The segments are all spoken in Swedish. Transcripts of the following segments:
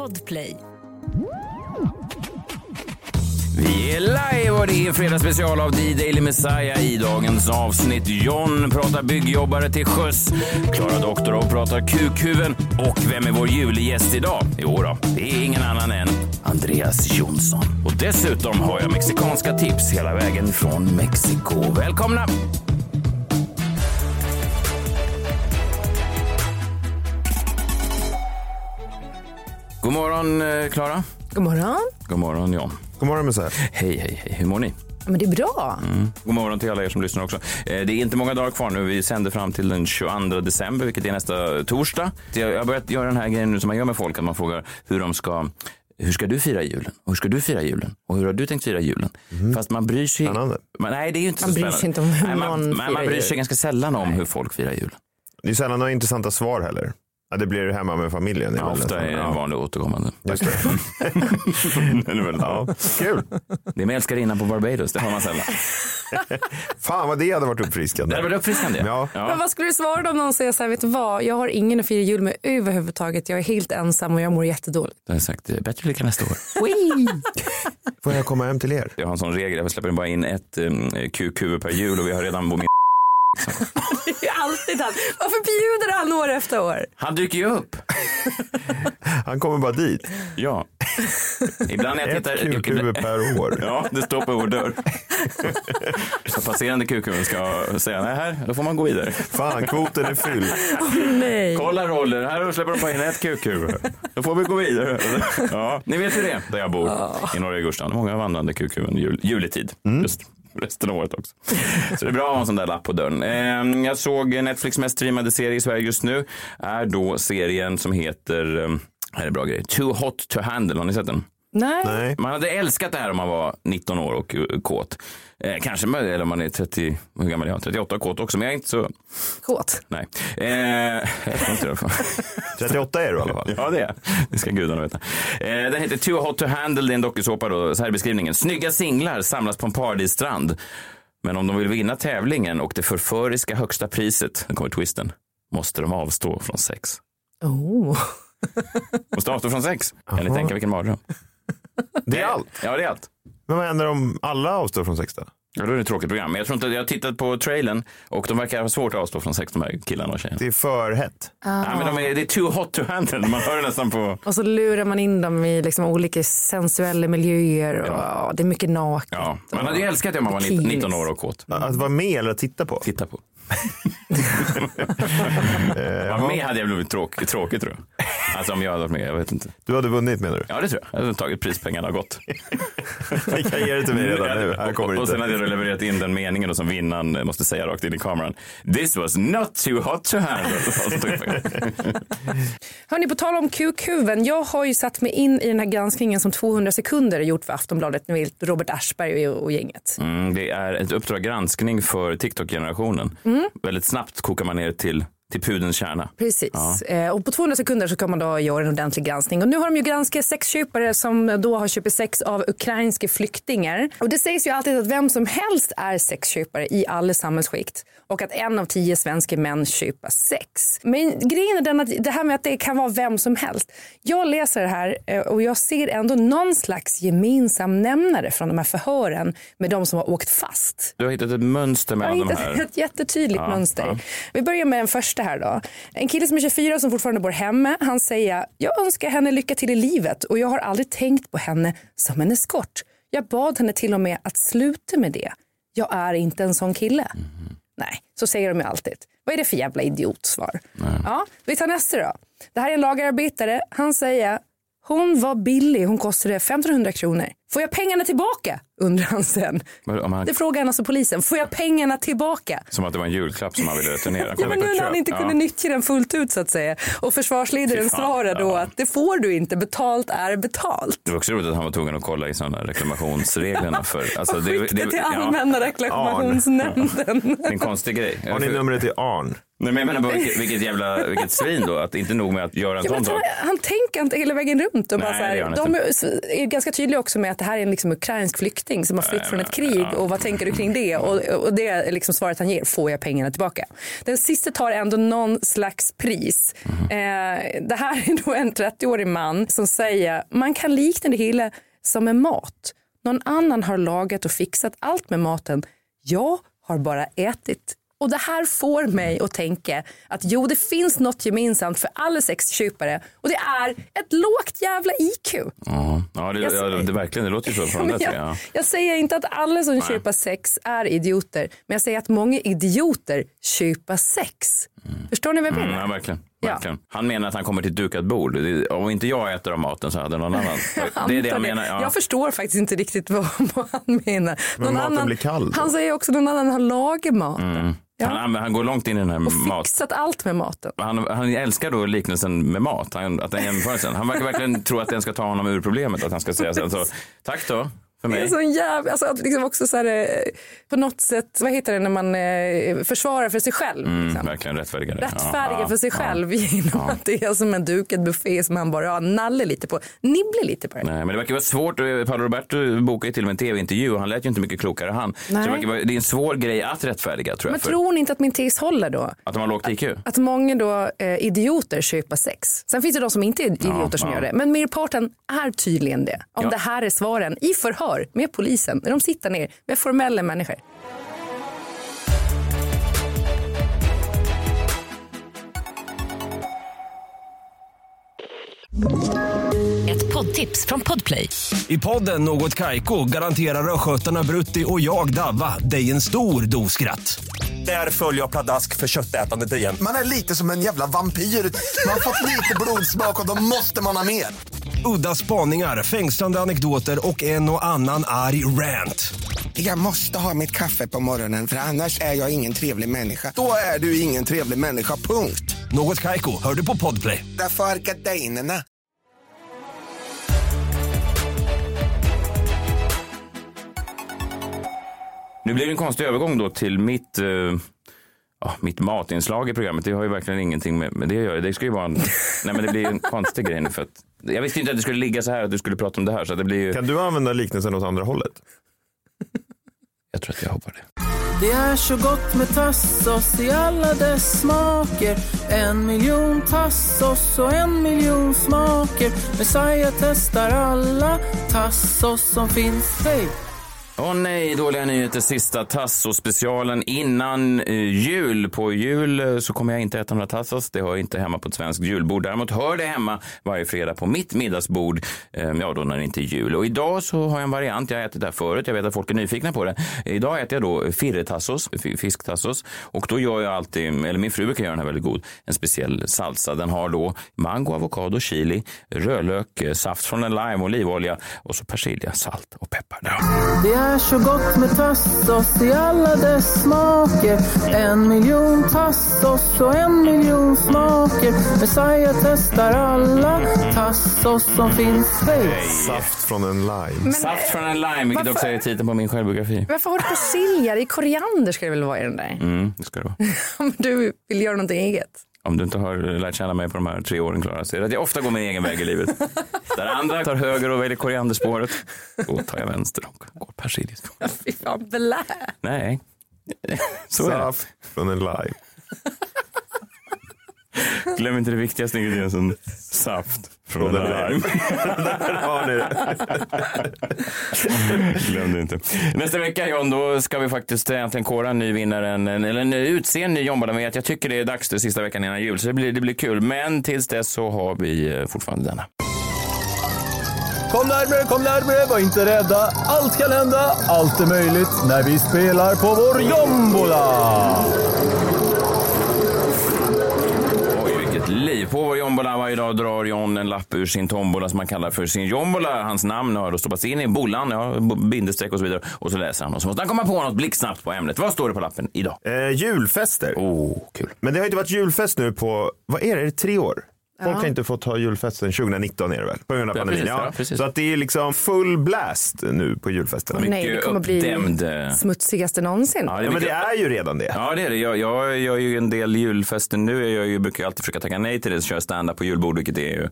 Podplay. Vi är live och det är fredagsspecial av D-Daily Messiah i dagens avsnitt. John pratar byggjobbare till sjöss. Klara Doktorov pratar kukhuven. Och vem är vår julgäst idag? Jo då, det är ingen annan än Andreas Jonsson. Och dessutom har jag mexikanska tips hela vägen från Mexiko. Välkomna! God morgon, eh, Klara. God morgon. God morgon, John. God morgon Messiah. Hej, hej, hej. Hur mår ni? Men det är bra. God morgon till alla er som lyssnar också. Eh, Det är inte många dagar kvar nu. Vi sänder fram till den 22 december, vilket är nästa torsdag. Jag har börjat göra den här grejen nu som man gör med folk, att man frågar hur de ska hur ska du fira julen? Och hur ska du fira julen? Och hur har du tänkt fira julen? Fast man bryr sig... Spännande. Man, nej, det är ju inte Man så bryr spännande. sig inte om hur nej, man, man, man bryr sig jul. ganska sällan om hur folk firar jul. Det är sällan några intressanta svar heller. Ja, det blir hemma med familjen. Det är Ja, ofta är det en ja. vanlig återkommande. Just det. Det är väldigt. Ja, kul. Det är med älskarinnan på Barbados, det har man sällan. Fan vad det hade varit uppfriskande. Det hade varit uppfriskande. Ja. Men vad skulle du svara om någon säger så här, vet du vad, jag har ingen att fira jul med överhuvudtaget. Jag är helt ensam och jag mår jättedåligt. Jag har sagt, eh, bättre lycka nästa år. Får jag komma hem till er? Jag har en sån regel, jag släpper bara in ett um, QQ per jul och vi har redan på min... Det är alltid han. Varför bjuder han år efter år? Han dyker ju upp. Han kommer bara dit. Ja. Ibland när jag Ett tittar... QQ per år. Ja, det står på vår dörr. Så passerande QQ ska säga, nej här, då får man gå vidare. Fan, kvoten är fylld. Nej. Kolla roller, här släpper de bara in ett QQ. Då får vi gå vidare. Ja, ni vet ju det, där jag bor i norra Djurgården. Många vandrande under jul, juletid. Just resten av året också. Så det är bra att ha en sån där lapp på dörren. Eh, Jag såg Netflix mest streamade serie i Sverige just nu. Är då serien som heter, ehm, här är bra grej, Too Hot To Handle. Har ni sett den? Nej. Nej. Man hade älskat det här om man var 19 år och eh, kåt. Eh, kanske, eller om man är 30, hur gammal är jag? 38 och kåt också, men jag är inte så, Kåt. nej. Eh, inte det. 38 är du i alla fall. Ja, det är Det ska gudarna veta. Eh, den heter Too Hot To Handle. Det är en dokusåpa. Då. Så här är beskrivningen. Snygga singlar samlas på en paradisstrand. Men om de vill vinna tävlingen och det förföriska högsta priset, nu kommer twisten, måste de avstå från sex. Oh. Måste avstå från sex. Kan ni tänka vilken mardröm? Det är allt. Ja, det är allt. Men vad händer om alla avstår från sex då? Ja, då är det ett tråkigt program. Men jag tror inte, jag har tittat på trailern och de verkar ha svårt att avstå från sex, de här killarna och tjejerna. Det är för hett. Ja, men de är, det är too hot to handle. Man hör det nästan på... Och så lurar man in dem i liksom olika sensuella miljöer. Och, ja. Det är mycket naket. Ja, man hade ju älskat det om man var 19, 19 år och kåt. Att vara med eller att titta på? Titta på. Vara med hade jag blivit tråk, tråkigt tror jag. Alltså om jag hade varit med, jag vet inte. Du hade vunnit menar du? Ja det tror jag. Jag hade tagit prispengarna och gått. Ni kan ge det till mig redan nu. Här kommer och, och sen hade jag levererat in den meningen då som vinnaren måste säga rakt in i kameran. This was not too hot to handle. Jag. Hörni, på tal om QQven. Jag har ju satt mig in i den här granskningen som 200 sekunder gjort för Aftonbladet. Vet Robert Aschberg och, och gänget. Mm, det är ett Uppdrag granskning för TikTok-generationen. Väldigt snabbt kokar man ner till, till pudens kärna. Precis. Eh, och på 200 sekunder så kan man då göra en ordentlig granskning. Och nu har de ju granskat sexköpare som då har köpt sex av ukrainska flyktingar. Och det sägs ju alltid att vem som helst är sexköpare i alla samhällsskikt. Och att en av tio svenska män köper sex. Men grejen är den att det här med att det kan vara vem som helst. Jag läser det här eh, och jag ser ändå någon slags gemensam nämnare från de här förhören med de som har åkt fast. Du har hittat ett mönster Jag mellan har de hittat här. ett jättetydligt Ja, mönster. ja. Vi börjar med den första här då. En kille som är 24 som fortfarande bor hemma. Han säger, jag önskar henne lycka till i livet och jag har aldrig tänkt på henne som en eskort. Jag bad henne till och med att sluta med det. Jag är inte en sån kille. Mhm. Nej, så säger de ju alltid. Vad är det för jävla idiotsvar? Ja, vi tar nästa då. Det här är en lagerarbetare. Han säger, hon var billig, hon kostade 1500 kronor. Får jag pengarna tillbaka? undrar han sen. Om han, Det frågar han alltså polisen. Får jag pengarna tillbaka? som att det var en julklapp som han ville returnera. Ja, men nu när han inte Ja. kunde nyttja den fullt ut så att säga. Och försvarsledaren svarar då ja. att det får du inte, betalt är betalt. Det var också roligt att han var tvungen att kolla i sådana reklamationsreglerna. För, alltså, Och det, skicka det, till ja, Allmänna reklamationsnämnden. det är en konstig grej. Har ni numret till Arn? Nej, men jag menar bara vilket, vilket jävla vilket svin då. Att inte nog med att göra en Ja, sån han, sak. han tänker inte hela vägen runt. Och bara Nej, så det gör här, de är, är ganska tydliga också med att det här är en liksom ukrainsk flykting som har flytt från ett krig. Och vad tänker du kring det? Och, och det är liksom svaret han ger. Får jag pengarna tillbaka? Den sista tar ändå någon slags pris. Mhm. Eh, det här är då en 30-årig man som säger man kan likna det hela som en mat. Någon annan har lagat och fixat allt med maten. Jag har bara ätit. Och det här får mig att tänka att jo, det finns något gemensamt för alla sexköpare och det är ett lågt jävla IQ. Ja, ja, det, Jag ja, det, verkligen. Det låter ju så från det. jag, Ja. jag säger inte att alla som köper sex är idioter, men jag säger att många idioter köper sex. Förstår ni vad jag Mm, menar? ja, verkligen. Ja. verkligen. Han menar att han kommer till ett dukat bord. Om inte jag äter av maten så hade någon annan. Det är det han menar. Ja. Jag förstår faktiskt inte riktigt vad, vad han menar. Men maten blir kall då? Han säger också att någon annan har lagat maten. Ja. Han, han, går långt in i den här och mat. fixat allt med maten. Han, han älskar då liknelsen med mat, han, att den jämförelsen. Han verkar verkligen tro att den ska ta honom ur problemet, att han ska säga sen så, tack då för Det är mig. sån jävla, alltså att liksom också så här, eh, på något sätt, vad heter det när man eh, försvarar för sig själv? Mm, liksom. verkligen rättfärdigare. Rättfärdiga Ja, för sig ja, själv genom att det är som en dukad buffé som man bara ja, naller lite på, nibblar lite på det. Nej, men det verkar vara svårt. Paolo Roberto bokade ju till och med en tv-intervju och han lät ju inte mycket klokare han. Så det, vara, det är en svår grej att rättfärdiga tror jag. Men för tror ni inte att min tes håller då? Att de har lågt IQ? Att många då eh, idioter köper sex. Sen finns det de som inte är idioter som ja. gör det. Men merparten är tydligen det. Om Ja. det här är svaren i förhör med polisen. När de sitter ner med formella människor. Ett poddtips från Podplay. I podden Något Kaiko garanterar östgötarna Brutti och jag, Davva, dig en stor dos skratt. Där följer jag pladask för köttätandet igen. Man är lite som en jävla vampyr. Man har fått lite blodsmak och då måste man ha mer. Udda spaningar, fängslande anekdoter och en och annan arg rant. Jag måste ha mitt kaffe på morgonen för annars är jag ingen trevlig människa. Då är du ingen trevlig människa, punkt. Något Kaiko, hör du på Podplay. Därför är gardinerna. Nu blir det en konstig övergång då till mitt, eh, ja, mitt matinslag i programmet. Det har ju verkligen ingenting med, med det att göra. Det ska ju vara en, nej men det blir en konstig grej nu för att jag visste inte att det skulle ligga så här att du skulle prata om det här så det blir ju, Kan du använda liknelsen åt andra hållet? jag tror att jag hoppar det. Det är så gott med tassos i alla dess smaker En miljon tassos och en miljon smaker Messiah testar alla tassos som finns Hej! Åh nej, dåliga nyheter. Sista Tasso-specialen innan eh, jul. På jul eh, så kommer jag inte äta några tassos. Det hör inte hemma på ett svenskt julbord. Däremot hör det hemma varje fredag på mitt middagsbord. Eh, ja, då när det inte är jul. Och idag så har jag en variant. Jag har ätit det här förut. Jag vet att folk är nyfikna på det. Idag äter jag då firretassos, fisktassos. Och då gör jag alltid, eller min fru brukar göra den här väldigt god, en speciell salsa. Den har då mango, avokado, chili, rödlök, eh, saft från en lime, olivolja och så persilja, salt och peppar. Ja. Är så gott med tassos i alla dess smaker En miljon tassos och en miljon smaker Messiah testar alla tassos som finns Hej! Saft från en lime. Saft från en lime, vilket varför- också är titeln på min självbiografi. Varför har du persilja? Det är koriander ska det väl vara i den där? Mm, det ska det vara. Om du vill göra någonting eget. Om du inte har lärt känna mig på de här tre åren, Klara, så är det att jag ofta går min egen väg i livet. Där andra tar höger och väljer korianderspåret, då tar jag vänster och går persiljaspåret. Fy fan, blä. Nej, så är det. Saft från en lime. Glöm inte det viktigaste ingrediensen, saft från en lime. Där har ni det. Glöm det inte. Nästa vecka John, då ska vi faktiskt äntligen kora en ny vinnare, en, eller en, utse en ny John Jag tycker det är dags det sista veckan innan jul, så det blir, det blir kul. Men tills dess så har vi eh, fortfarande denna. Kom närmare, kom närmare, var inte rädda. Allt kan hända, allt är möjligt när vi spelar på vår jombola. På vår jombola varje dag drar John en lapp ur sin tombola som han kallar för sin jombola. Hans namn har då stoppats in i bollan, ja, bindestreck och så vidare. Och så läser han och så måste han komma på något blixtsnabbt på ämnet. Vad står det på lappen idag? Eh, julfester. Oh, kul. Men det har inte varit julfest nu på, vad är det, är det tre år? Folk har inte fått ha julfesten 2019 är det väl? På grund av Ja, pandemin. precis, Ja, ja, precis. Så att det är liksom full blast nu på julfesterna. Nej, det kommer bli uppdämd, eh, smutsigaste någonsin. Ja, det är Ja, men det är ju redan det. Ja, det är det. Jag, jag gör ju en del julfester nu. Jag ju, brukar alltid försöka tacka nej till det. Så kör jag stand-up på julbord, vilket är ju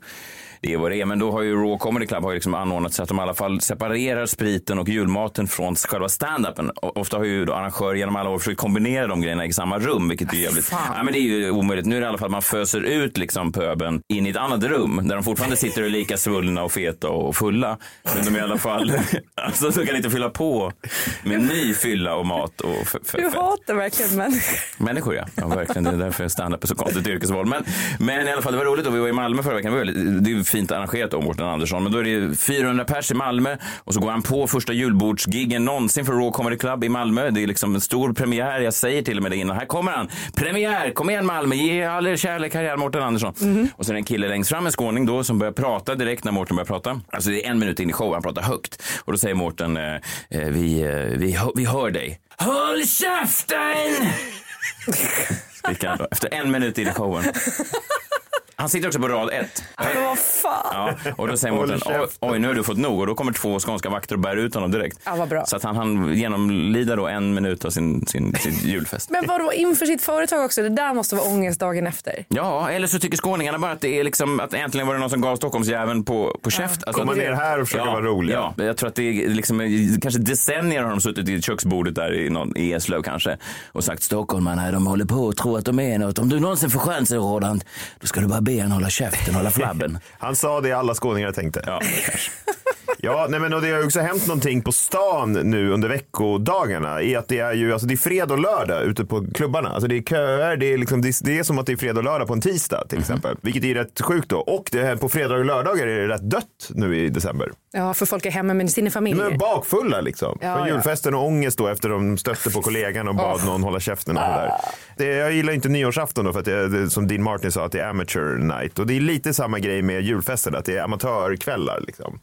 det är vad det är. Men då har ju Raw Comedy Club har liksom anordnat så att de i alla fall separerar spriten och julmaten från själva stand-upen. Ofta har ju arrangörer genom alla år försökt kombinera de grejerna i samma rum, vilket är jävligt... Ja, men det är ju omöjligt. Nu är det i alla fall att man föser ut liksom pöben in i ett annat rum där de fortfarande sitter och är lika svullna och feta och fulla. Men de är i alla fall... alltså, de kan inte fylla på med ny fylla och mat och Du hatar verkligen människor. Människor ja. ja verkligen. Det är därför stand-up är så konstigt yrkesval. Men, men i alla fall, det var roligt. Och vi var i Malmö förra veckan. Det, fint arrangerat av Mårten Andersson. Men då är det 400 pers i Malmö och så går han på första julbordsgiggen någonsin för Raw Comedy Club i Malmö. Det är liksom en stor premiär. Jag säger till och med det innan. Här kommer han. Premiär! Kom igen Malmö! Ge all er kärlek. Här är Mårten Andersson. Och så är det en kille längst fram, en skåning då, som börjar prata direkt när Mårten börjar prata. Alltså det är en minut in i showen. Han pratar högt. Och då säger Mårten, eh, eh, vi, eh, vi, hör- vi hör dig. Håll käften! skriker han då, efter en minut in i showen. Han sitter också på rad ett. Men vad fan. Ja, och då säger Mårten, oj, nu har du fått nog. Och då kommer två skånska vakter och bär ut honom direkt. Ja, vad bra. Så att han, han genomlida då en minut av sin, sin, sin julfest. Men vadå inför sitt företag också? Det där måste vara ångest dagen efter. Ja, eller så tycker skåningarna bara att det är liksom att äntligen var det någon som gav Stockholmsjäveln på, på käft. Alltså, Komma ner här och försöka ja, vara rolig. Ja, jag tror att det är liksom, kanske decennier har de suttit i köksbordet där i, någon, i Eslöv kanske och sagt stockholmarna de håller på och tror att de är något. Om du någonsin får chansen Roland, då ska du bara be en hålla käften, hålla flabben. Han sa det alla skåningar tänkte. Ja, kanske. Ja, nej men och det har ju också hänt någonting på stan nu under veckodagarna. I att det är ju, alltså det är fredag och lördag ute på klubbarna. Alltså det är köer, det är, liksom, det är, det är som att det är fredag och lördag på en tisdag till exempel. Vilket är rätt sjukt då. Och det här, på fredag och lördagar är det rätt dött nu i december. Ja, för folk är hemma med sina familjer. Men bakfulla liksom. Ja, Från ja. julfesten och ångest då efter de stötte på kollegan och bad någon hålla käften och sådär. Det, jag gillar inte nyårsafton då för att det, det, som Dean Martin sa att det är amateur night. Och det är lite samma grej med julfesten, att det är amatörkvällar liksom.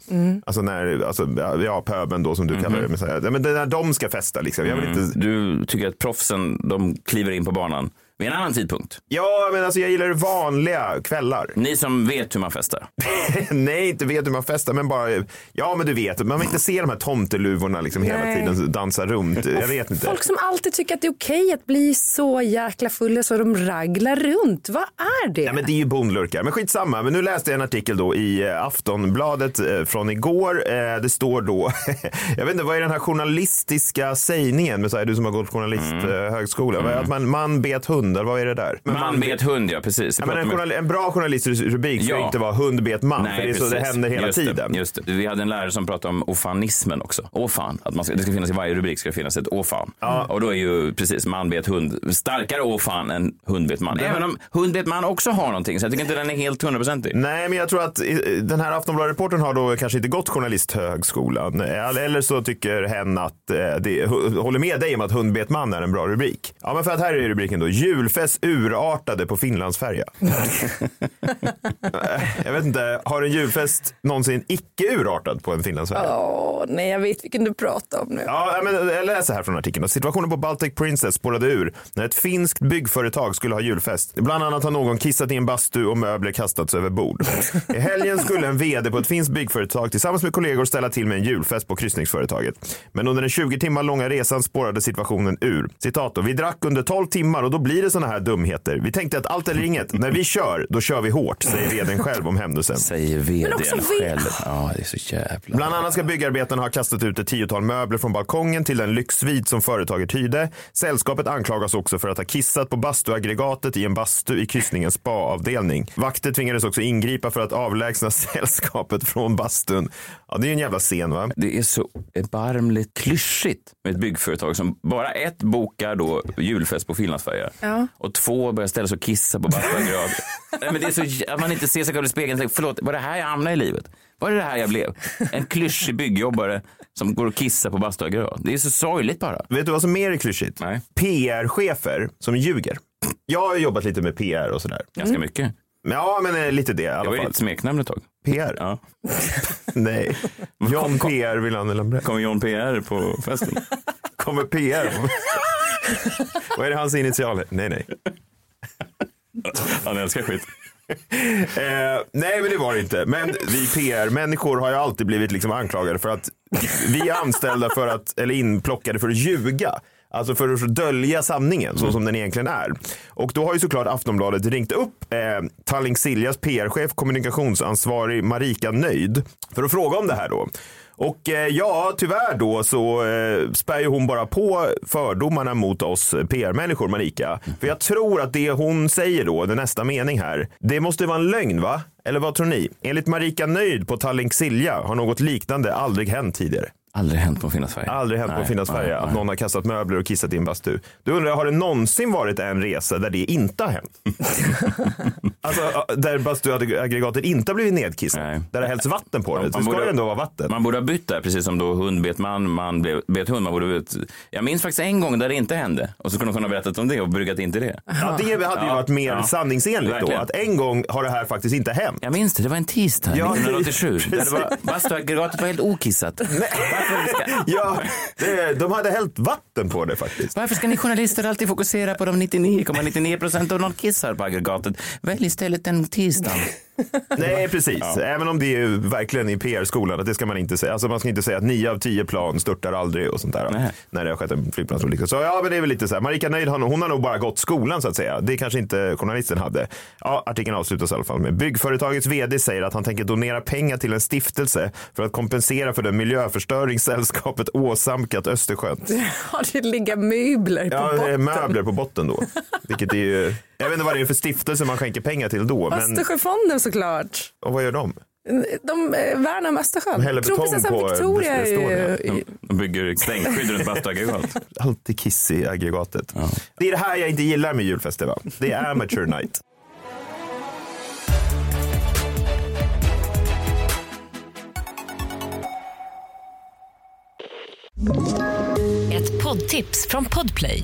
Alltså när, alltså, ja pöben då som du kallar det. Men, så här, men när de ska festa liksom. Jag vill inte, Du tycker att proffsen, de kliver in på banan vid en annan tidpunkt. ja men alltså jag gillar vanliga kvällar. Ni som vet hur man festar. Nej, inte vet hur man festar, men bara, ja men du vet, man vill inte se de här tomteluvorna liksom hela Nej. tiden dansa runt. Jag vet inte. Folk som alltid tycker att det är okej att bli så jäkla fulla så de raglar runt. Vad är det? Ja, men det är ju bondlurkar. Men skitsamma. Men nu läste jag en artikel då i eh, Aftonbladet eh, från igår. Eh, Det står då, jag vet inte, vad är den här journalistiska sägningen? Men så här, du som har gått journalisthögskola. Mm. Att man, man bet hundar, vad är det där? Men Man bet hund, ja precis. Ja, men en, journal, en bra journalistisk rubrik ska Ja. inte vara hund bet man. för det är så det händer hela just tiden. Det, just det. Vi hade en lärare som pratade om ofanismen också. Åfan. Att man ska, det ska finnas i varje rubrik ska det finnas ett åfan. Och då är ju precis man bet hund starkare åfan än hund bet man. Även om hund bet man också har någonting. Så jag tycker inte den är helt hundraprocentig. Nej, men jag tror att eh, den här Aftonbladet-reportern har då kanske inte gått journalisthögskolan. Eh, Eller så tycker hen att eh, det, håller med dig om att hundbet man är en bra rubrik. Ja, men för att här är rubriken då. Julfest urartade på Finlandsfärja. Jag vet inte, har en julfest någonsin icke urartat på en Finlandsfärja? Åh, nej, jag vet vilken du pratar om nu. Ja, men jag läser här från artikeln. Situationen på Baltic Princess spårade ur när ett finskt byggföretag skulle ha julfest. Bland annat har någon kissat i en bastu och möbler kastats över bord. I helgen skulle en vd på ett finskt byggföretag tillsammans med kollegor ställa till med en julfest på kryssningsföretaget. Men under den 20 timmar långa resan spårade situationen ur. Citat då, vi drack under 12 timmar och då blir det såna här dumheter. Vi tänkte att allt eller inget, när vi kör, då kör vi hårt, säger vdn själv om händelsen. Säger vdn själv. Ja, det är så jävla... Bland annat ska byggarbetarna ha kastat ut ett tiotal möbler från balkongen till den lyxsvit som företaget hyrde. Sällskapet anklagas också för att ha kissat på bastuaggregatet i en bastu i kryssningens spa-avdelning. Vakter tvingades också ingripa för att avlägsna sällskapet från bastun. Ja, det är ju en jävla scen va? Det är så erbarmligt klyschigt med ett byggföretag som bara ett bokar då julfest på Finlandsfärja Ja. Och två börjar ställa sig och kissa på bastuaggregat. Nej, men det är så att man inte ser sig själv i spegeln förlåt, var det här jag hamnade i livet? Var det det här jag blev? En klyschig byggjobbare som går och kissar på bastuaggregat. Det är så sorgligt bara. Vet du vad som mer är klyschigt? PR-chefer som ljuger. Jag har jobbat lite med PR och sådär. Ganska mycket. Ja, men eh, lite det i alla var ju fall. ditt smeknamn ett tag. PR? Ja. Nej. John PR vill han eller Kommer John PR på festen? Kommer PR? vad är det hans initialer? Nej, nej. Han älskar skit. Eh, nej, men det var det inte. Men vi PR-människor har ju alltid blivit liksom anklagade för att vi är anställda för att, eller inplockade för att ljuga. Alltså för att dölja sanningen så som den egentligen är. Och då har ju såklart Aftonbladet ringt upp eh, Tallink Siljas PR-chef, kommunikationsansvarig Marika Nöjd för att fråga om det här då. Och eh, ja, tyvärr då så eh, spär ju hon bara på fördomarna mot oss PR-människor, Marika. För jag tror att det hon säger då, den nästa mening här, det måste vara en lögn va? Eller vad tror ni? Enligt Marika Nöjd på Tallink Silja har något liknande aldrig hänt tidigare. Aldrig hänt på Sverige. Aldrig hänt på Nej, Sverige nej, att någon har kastat möbler och kissat i en bastu. Du undrar, har det någonsin varit en resa där det inte har hänt? alltså där bastuaggregatet inte har blivit nedkissat. Nej. Där det hällts vatten på det. Man Det ska borde- ändå vara vatten. Man borde ha bytt där, precis som då hund bet man, man blev- bet hund. Man borde, ha bytt. jag minns faktiskt en gång där det inte hände. Och så kunde de kunna berättat om det och bryggat in till det. Ja, det hade ju varit mer ja. sanningsenligt då. Verkligen. Att en gång har det här faktiskt inte hänt. Jag minns det, det var en tisdag Ja, 1987. Där det var, bastuaggregatet var helt okissat. Ja, det, de hade hällt vatten på det faktiskt. varför ska ni journalister alltid fokusera på de 99,99 procent av någon kissar på aggregatet? Välj istället en tisdag. Nej, precis. Även om det är verkligen i PR-skolan att det ska man inte säga. Alltså man ska inte säga att nio av tio plan störtar aldrig och sånt där. Nej. När det har skett en flygplansolycka. Så ja, men det är väl lite så här. Marika Nöjd, hon har nog bara gått skolan så att säga. Det kanske inte journalisten hade. Ja, artikeln avslutas i alla fall med byggföretagets vd säger att han tänker donera pengar till en stiftelse för att kompensera för den miljöförstöring sällskapet åsamkat Östersjön. Har det ligga möbler på Ja, botten? möbler på botten då. Vilket är ju, jag vet inte vad det är för stiftelse man skänker pengar till då. Men, Östersjöfonden såklart. och vad gör de? De eh, värnar om Östersjön. De häller betong på Victoria är ju... De, bygger stängskydd runt bastuaggregat. Alltid kiss i aggregatet. Det är det här jag inte gillar med julfester. Va? Det är amateur night. Ett poddtips från Podplay.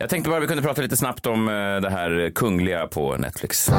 Jag tänkte bara vi kunde prata lite snabbt om eh, det här eh, kungliga på Netflix.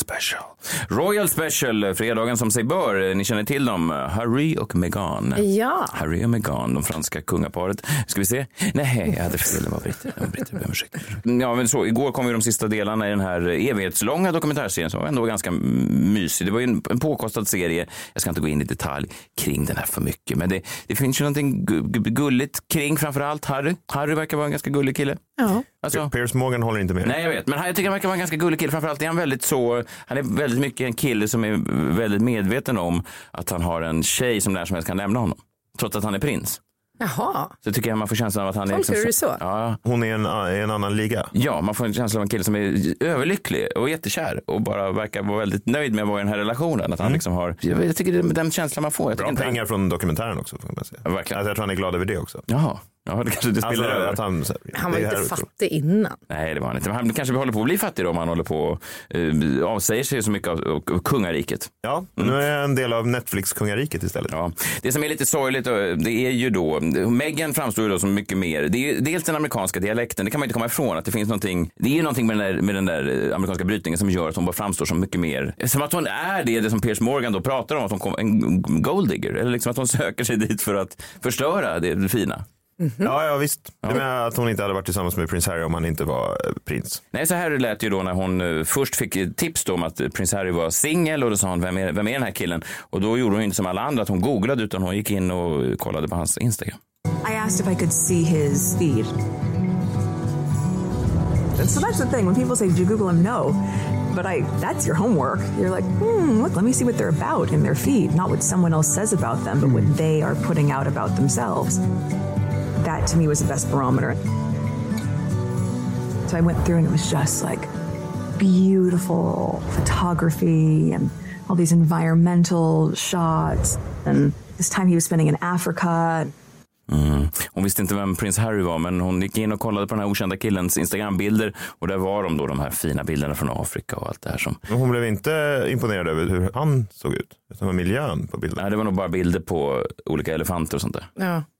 Special. Royal Special, eh, fredagen som sig bör. Eh, Ni känner till dem, eh, Harry och Meghan. Ja. Harry och Meghan, de franska kungaparet. Ska vi se? Nej, jag hade fel. Det var britter. Det var britter. Jag ber om ursäkt. Ja, men så, igår kom ju de sista delarna i den här evighetslånga dokumentärserien som var ändå ganska mysig. Det var ju en, en påkostad serie. Jag ska inte gå in i detalj kring den här för mycket, men det, det finns ju någonting gu- gu- gulligt kring framför allt Harry. Harry verkar vara en ganska gullig kille. Ja. Alltså, Piers Morgan håller inte med. Nej, jag vet. Men han- jag tycker han verkar vara en ganska gullig kille. Framförallt är han väldigt så, han är väldigt mycket en kille som är väldigt medveten om att han har en tjej som när som helst kan lämna honom. Trots att han är prins. Jaha. Så tycker jag man får känslan av att han är... Du det så? Ja, Hon är en, i en annan liga. ja, man får en känsla av en kille som är överlycklig och jättekär och bara verkar vara väldigt nöjd med att vara i den här relationen. Att han liksom har, jag, jag tycker det är den känslan man får. Jag Bra pengar från dokumentären också. Får man säga. Ja, verkligen. Alltså, jag tror han är glad över det också. Jaha, ja, det kanske det Alltså, spiller över. att han, Han var inte här- fattig innan. Nej, det var han inte. Men han kanske håller på att bli fattig då om han håller på och uh, avsäger sig så mycket av, av, av kungariket. Ja, nu är jag en del av Netflix-kungariket istället. Ja. Det som är lite sorgligt eh, det är ju då, Meghan framstår ju då som mycket mer, det är ju dels den amerikanska dialekten, det kan man inte komma ifrån att det finns någonting, det är ju någonting med den där, med den där eh, amerikanska brytningen som gör att hon bara framstår som mycket mer, som att hon är det, det som Piers Morgan då pratar om, att hon kom, en golddigger, eller liksom att hon söker sig dit för att förstöra det, det fina. Ja, ja visst. Det med att hon inte hade varit tillsammans med prins Harry om han inte var eh, prins. Nej, så här lät det ju då när hon eh, först fick tips då om att prins Harry var singel och då sa hon, vem är, vem är den här killen? Och då gjorde hon inte som alla andra, att hon googlade utan hon gick in och kollade på hans Instagram. I asked if I could see his feed. So that's the thing. When people say, "Did you Google him?" No, but I. That's your homework. You're like, hmm, look, let me see what they're about in their feed, not what someone else says about them, but what they are putting out about themselves. That to me was the best barometer. So I went through, and it was just like beautiful photography and all these environmental shots and this time he was spending in Africa. Mm. Hon visste inte vem prins Harry var, men hon gick in och kollade på den här okända killens Instagrambilder och där var de då de här fina bilderna från Afrika och allt det här som. Men hon blev inte imponerad över hur han såg ut, utan var miljön på bilden. Nej, det var nog bara bilder på olika elefanter och sånt där. Ja.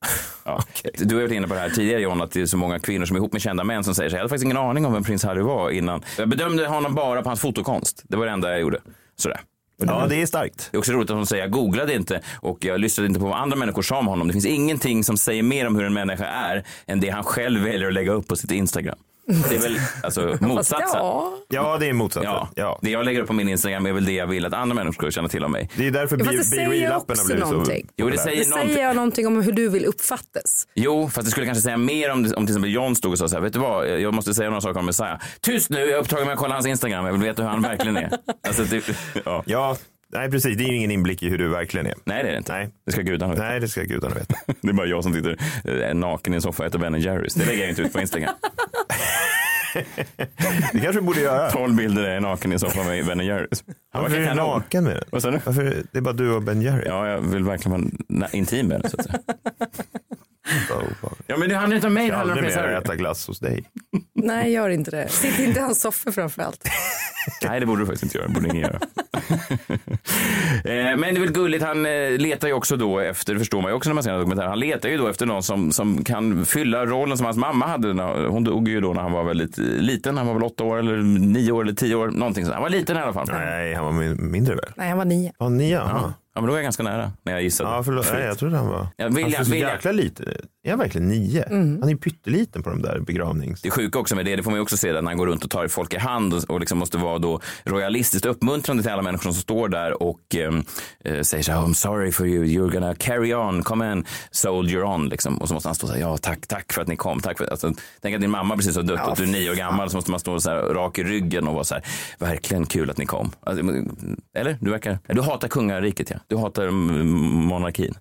Ja. Du har varit inne på det här tidigare John, att det är så många kvinnor som är ihop med kända män som säger så jag hade faktiskt ingen aning om vem prins Harry var innan. Jag bedömde honom bara på hans fotokonst. Det var det enda jag gjorde. Sådär. Ja, det är starkt. Det är också roligt att hon säger jag googlade inte och jag lyssnade inte på vad andra människor sa om honom. Det finns ingenting som säger mer om hur en människa är än det han själv väljer att lägga upp på sitt Instagram. Det är väl alltså, motsatsen. ja. Ja, det är motsatsen. Ja. Ja. Det jag lägger upp på min Instagram är väl det jag vill att andra människor ska känna till om mig. Det är därför Ja, fast det Be säger Real-appen har blivit så någonting. Jo, det säger Det någonting. säger jag någonting om hur du vill uppfattas. Jo, fast det skulle kanske säga mer om, om till exempel John stod och sa så här, vet du vad, jag måste säga några saker om Messiah. Tyst nu, jag är upptagen med att kolla hans Instagram, jag vill veta hur han verkligen är. Alltså, det, ja. Ja, nej precis. Det är ju ingen inblick i hur du verkligen är. Nej, det är det inte. Nej. Det ska gudarna veta. Nej, det ska gudarna veta. Det är bara jag som sitter eh, naken i en soffa och äter Ben Jerrys. Det lägger jag inte ut på Instagram. Det kanske du borde göra. 12 bilder är naken i en soffa med Ben Jerrys. Ja, Varför är du naken med den? Du? Varför, det är bara du och Ben Jerry. Ja, jag vill verkligen vara intim med den så att säga. Ja, men det handlar inte om mig, Jag ska aldrig mer äta glass hos dig. Nej, gör inte det. Sitt inte i hans soffor framför allt. Nej, det borde du faktiskt inte göra. Det borde ingen göra. Eh, Men det är väl gulligt. Han eh, letar ju också då efter, det förstår man ju också när man ser dokumentären, han letar ju då efter någon som, som kan fylla rollen som hans mamma hade. När, hon dog ju då när han var väldigt liten. Han var väl åtta år eller nio år eller tio år. Någonting sånt. Han var liten i alla fall. Nej, han var min- mindre väl? Nej, han var nio. Ja, nio. Ja, ja, men då är jag ganska nära när jag gissade. ja förlåt. Nej, jag trodde han var... Ja, William- han så William- jäkla liten. Är han verkligen nio? Han är ju pytteliten på de där begravnings... Det sjuka också med det, det får man ju också se där när han går runt och tar folk i hand och, och liksom måste vara då royalistiskt uppmuntrande till alla människor som står där och ehm, eh, säger så här, I'm sorry for you, you're gonna carry on, come on, soldier on liksom. Och så måste han stå så här, ja tack, tack för att ni kom, tack för alltså, Tänk att din mamma precis har dött och du är nio år gammal så måste man stå så här rak i ryggen och vara så här, verkligen kul att ni kom. Alltså, eller? Du verkar, du hatar kungariket ja, du hatar mm, monarkin.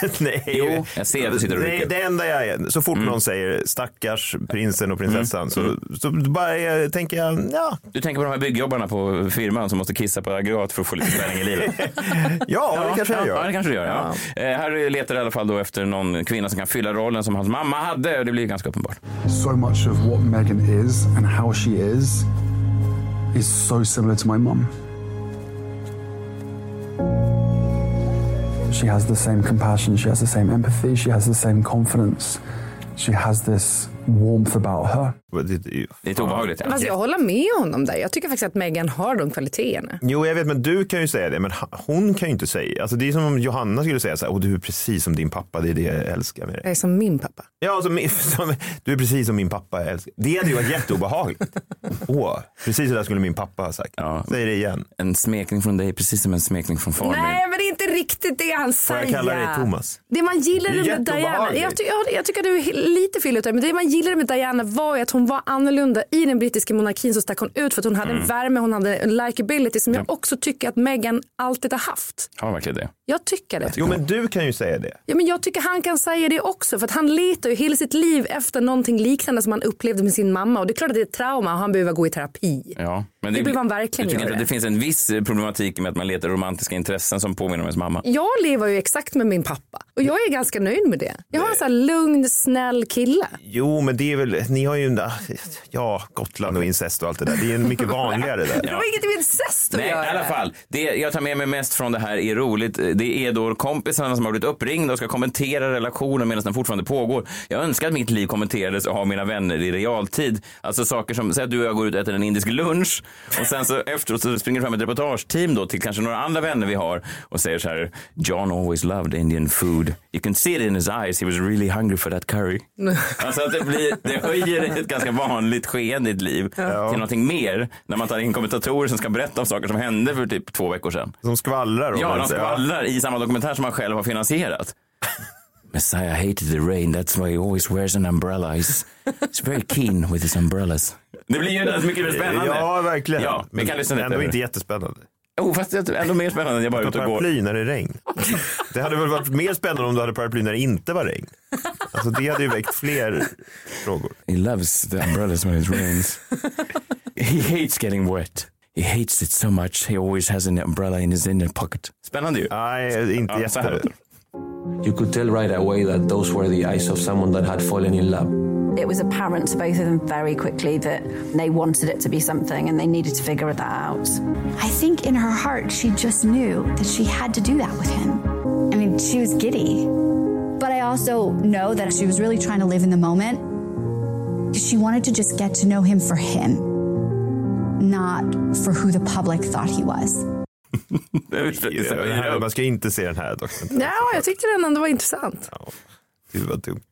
Nej. Jo, jag ser att du sitter och det, rycker. det enda jag är, så fort någon säger stackars prinsen och prinsessan så, så bara jag, tänker jag, ja, Du tänker på de här byggjobbarna på firman som måste kissa på aggregat för att få lite spänning i livet. ja, det kanske jag Ja, gör. det kanske du gör. Ja. Eh, Harry letar i alla fall då efter någon kvinna som kan fylla rollen som hans mamma hade. och Det blir ganska uppenbart. So much of what Megan is and how she is is so similar to my mum. She has the same compassion, she has the same empathy, she has the same confidence. She has this warmth about her. Det, det, är obehagligt. Ja. Fast jag håller med honom där. Jag tycker faktiskt att Meghan har de kvaliteterna. Jo, jag vet, men du kan ju säga det, men hon kan ju inte säga. Alltså, det är som om Johanna skulle säga så här, Åh, du är precis som din pappa, det är det jag älskar med dig. Jag är som min pappa. Ja, som, du är precis som min pappa, jag älskar. Det hade ju varit jätteobehagligt. Åh, precis så där skulle min pappa ha sagt. Ja. Säg det igen. En smekning från dig, precis som en smekning från far. Nej, men det är inte riktigt det han Får säger. jag kalla dig Thomas? Det man Det gillade är med Diana, jag, ty ja, jag tycker du är lite fel ute, men det man gillade med Diana var ju att hon var annorlunda. I den brittiska monarkin så stack hon ut för att hon hade Mm. en värme, hon hade en likability som jag också tycker att Meghan alltid har haft. Har verkligen det. Jag tycker det. Jo, men du kan ju säga det. Ja, men jag tycker han kan säga det också för att han letar ju hela sitt liv efter någonting liknande som han upplevde med sin mamma och det är klart att det är ett trauma och han behöver gå i terapi. Ja, men Det behöver han verkligen jag tycker göra. inte att det finns en viss eh, problematik med att man letar romantiska intressen som påminner om ens mamma. Jag lever ju exakt med min pappa och jag är ganska nöjd med det. Jag har en sån här lugn, snäll kille. Jo, men det är väl, ni har ju, ja, Gotland och incest och allt det där. Det är ju mycket vanligare där. Det har inget med incest att Nej, göra. i alla fall. Det jag tar med mig mest från det här är roligt. Det är då kompisarna som har blivit uppringda och ska kommentera relationen medan den fortfarande pågår. Jag önskar att mitt liv kommenterades av mina vänner i realtid. Alltså saker som, säg att du och jag går ut och äter en indisk lunch och sen så efteråt så springer fram ett reportageteam då till kanske några andra vänner vi har och säger så här, John always loved Indian food. You can see it in his eyes, he was really hungry for that curry. Alltså att det, blir, det höjer ett ganska vanligt skeende i ett liv till någonting mer när man tar in kommentatorer som ska berätta om saker som hände för typ två veckor sedan. Som skvallrar. Ja, man de skvallrar i samma dokumentär som han själv har finansierat. Messiah hated the rain, that's why he always wears an umbrella. He's, he's very keen with his umbrellas. Det blir ju mycket mer spännande. Ja, verkligen. Ja, vi kan lyssna lite. Ändå inte jättespännande. Jo, fast det är ändå mer spännande än jag bara är ute och går. paraply när det är regn. Det hade väl varit mer spännande om du hade paraply när det inte var regn. Alltså det hade ju väckt fler frågor. He loves the umbrellas when it rains. He hates getting wet. He hates it so much he always has an umbrella in his inner pocket. Spännande ju. Nej, inte Ja, jätte. Låter det. You could tell right away that those were the eyes of someone that had fallen in love. It was apparent to both of them very quickly that they wanted it to be something and they needed to figure that out. I think in her heart, she just knew that she had to do that with him. I mean, she was giddy. But I also know that she was really trying to live in the moment. She wanted to just get to know him for him, not for who the public thought he was. Det man ska inte se den här dock. Ja, jag tyckte den ändå var intressant. Gud vad dumt.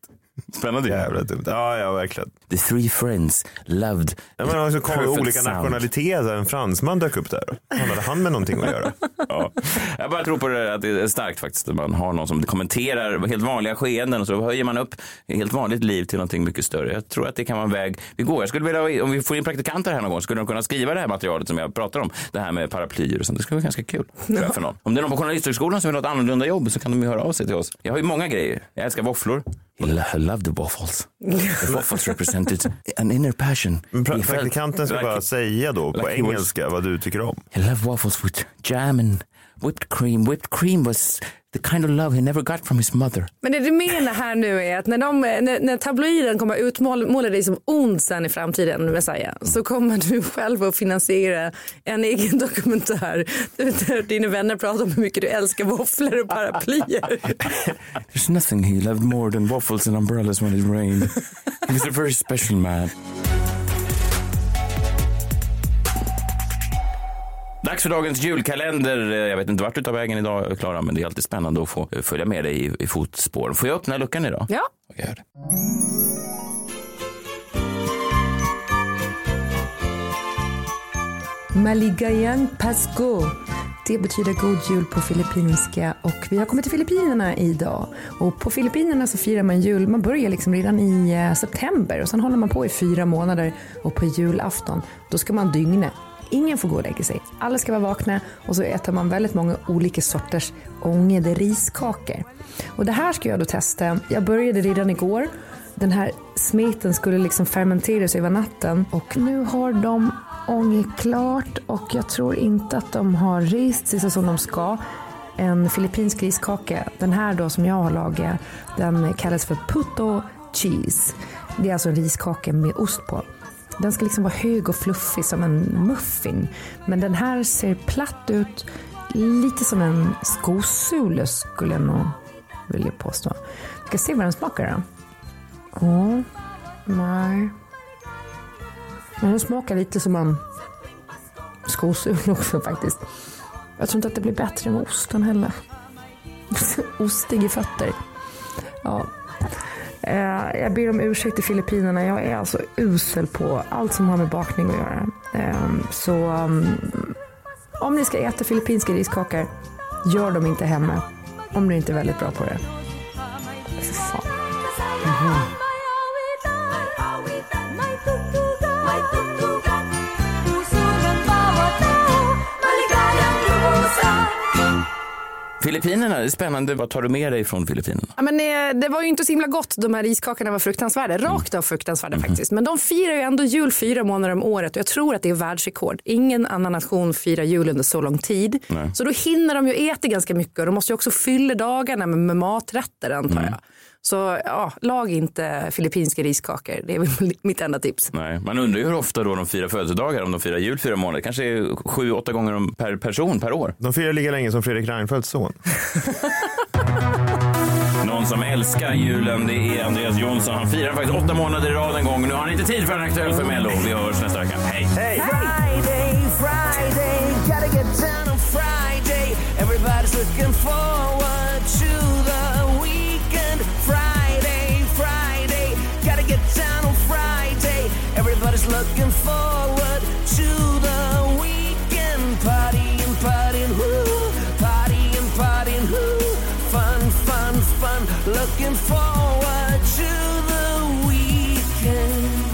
Spännande. Jävla dumt. Ja, ja verkligen. The three friends loved Ja, men alltså, kom olika sound. nationaliteter. En fransman dök upp där. Hade han med någonting att göra? Ja. Jag bara tror på det, att det är starkt faktiskt. Att man har någon som kommenterar helt vanliga skeenden och så höjer man upp helt vanligt liv till någonting mycket större. Jag tror att det kan vara en väg vi går. Jag skulle vilja, om vi får in praktikanter här någon gång, skulle de kunna skriva det här materialet som jag pratar om. Det här med paraplyer och sånt. Det skulle vara ganska kul. jag, För någon. Om det är någon på Journalisthögskolan som vill ha ett annorlunda jobb så kan de ju höra av sig till oss. Jag har ju många grejer. Jag älskar våfflor. I love the waffles. The waffles represented an inner passion. Men pra- praktikanten ska like bara it- säga då på like was- engelska vad du tycker om. I love waffles with jam and whipped cream. Whipped cream was the kind of love he never got from his mother. Men det du menar här nu är att när, de, när, när tabloiden kommer att utmåla dig som ond sen i framtiden, Messiah, så kommer du själv att finansiera en egen dokumentär där dina vänner pratar om hur mycket du älskar våfflor och paraplyer. There's nothing he loved more than waffles and umbrellas when it rained. He was a very special man. Dags för dagens julkalender. Jag vet inte vart du tar vägen idag, Klara, men det är alltid spännande att få följa med dig i, i fotspåren. Får jag öppna luckan idag? Ja. Jag gör det. Maligayang Pasco. Det betyder god jul på filippinska och vi har kommit till Filippinerna idag. Och på Filippinerna så firar man jul, man börjar liksom redan i eh, september och sen håller man på i fyra månader och på julafton då ska man dygna. Ingen får gå och lägga sig. Alla ska vara vakna och så äter man väldigt många olika sorters ångade riskakor. Och det här ska jag då testa. Jag började redan igår. Den här smeten skulle liksom fermenteras över natten och nu har de ånge klart och jag tror inte att de har rist sig så som de ska. En filippinsk riskaka, den här då som jag har lagat, den kallas för puto cheese. Det är alltså en riskaka med ost på. Den ska liksom vara hög och fluffig som en muffin. Men den här ser platt ut, lite som en skosule skulle jag nog vilja påstå. Vi ska se vad den smakar då. Oh Åh, nej. Men den smakar lite som en skosula också faktiskt. Jag tror inte att det blir bättre med osten heller. Ostig i fötter. Ja. Eh, Jag ber om ursäkt till Filippinerna. Jag är alltså usel på allt som har med bakning att göra. Eh, Så um, om ni ska äta filippinska riskakor, gör dem inte hemma. Om ni inte är väldigt bra på det. Fy fan. Mhm. Filippinerna, det är spännande. Vad tar du med dig från Filippinerna? Ja, men, eh, det var ju inte så himla gott. De här riskakorna var fruktansvärda. Rakt av fruktansvärda faktiskt. Men de firar ju ändå jul fyra månader om året och jag tror att det är världsrekord. Ingen annan nation firar jul under så lång tid. Nej. Så då hinner de ju äta ganska mycket och de måste ju också fylla dagarna med, med maträtter antar jag. Så ja, lag inte filippinska riskakor. Det är väl mitt enda tips. Nej, man undrar ju hur ofta då de firar födelsedagar, om de firar jul fyra månader. Kanske är sju, åtta gånger om per person per år. De firar lika länge som Fredrik Reinfeldts son. Någon som älskar julen, det är Andreas Jonsson. Han firar faktiskt åtta månader i rad en gång. Nu har han inte tid för en aktuell för Mello. Vi hörs nästa vecka. Hej! Hej! Friday, Friday, gotta get down on Friday. Everybody's looking forward to looking forward to the weekend. Fun, fun, fun. Looking forward to the weekend.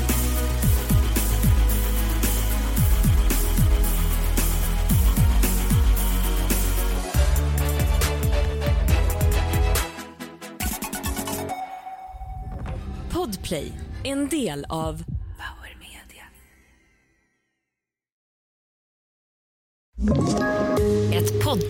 Podplay, en del av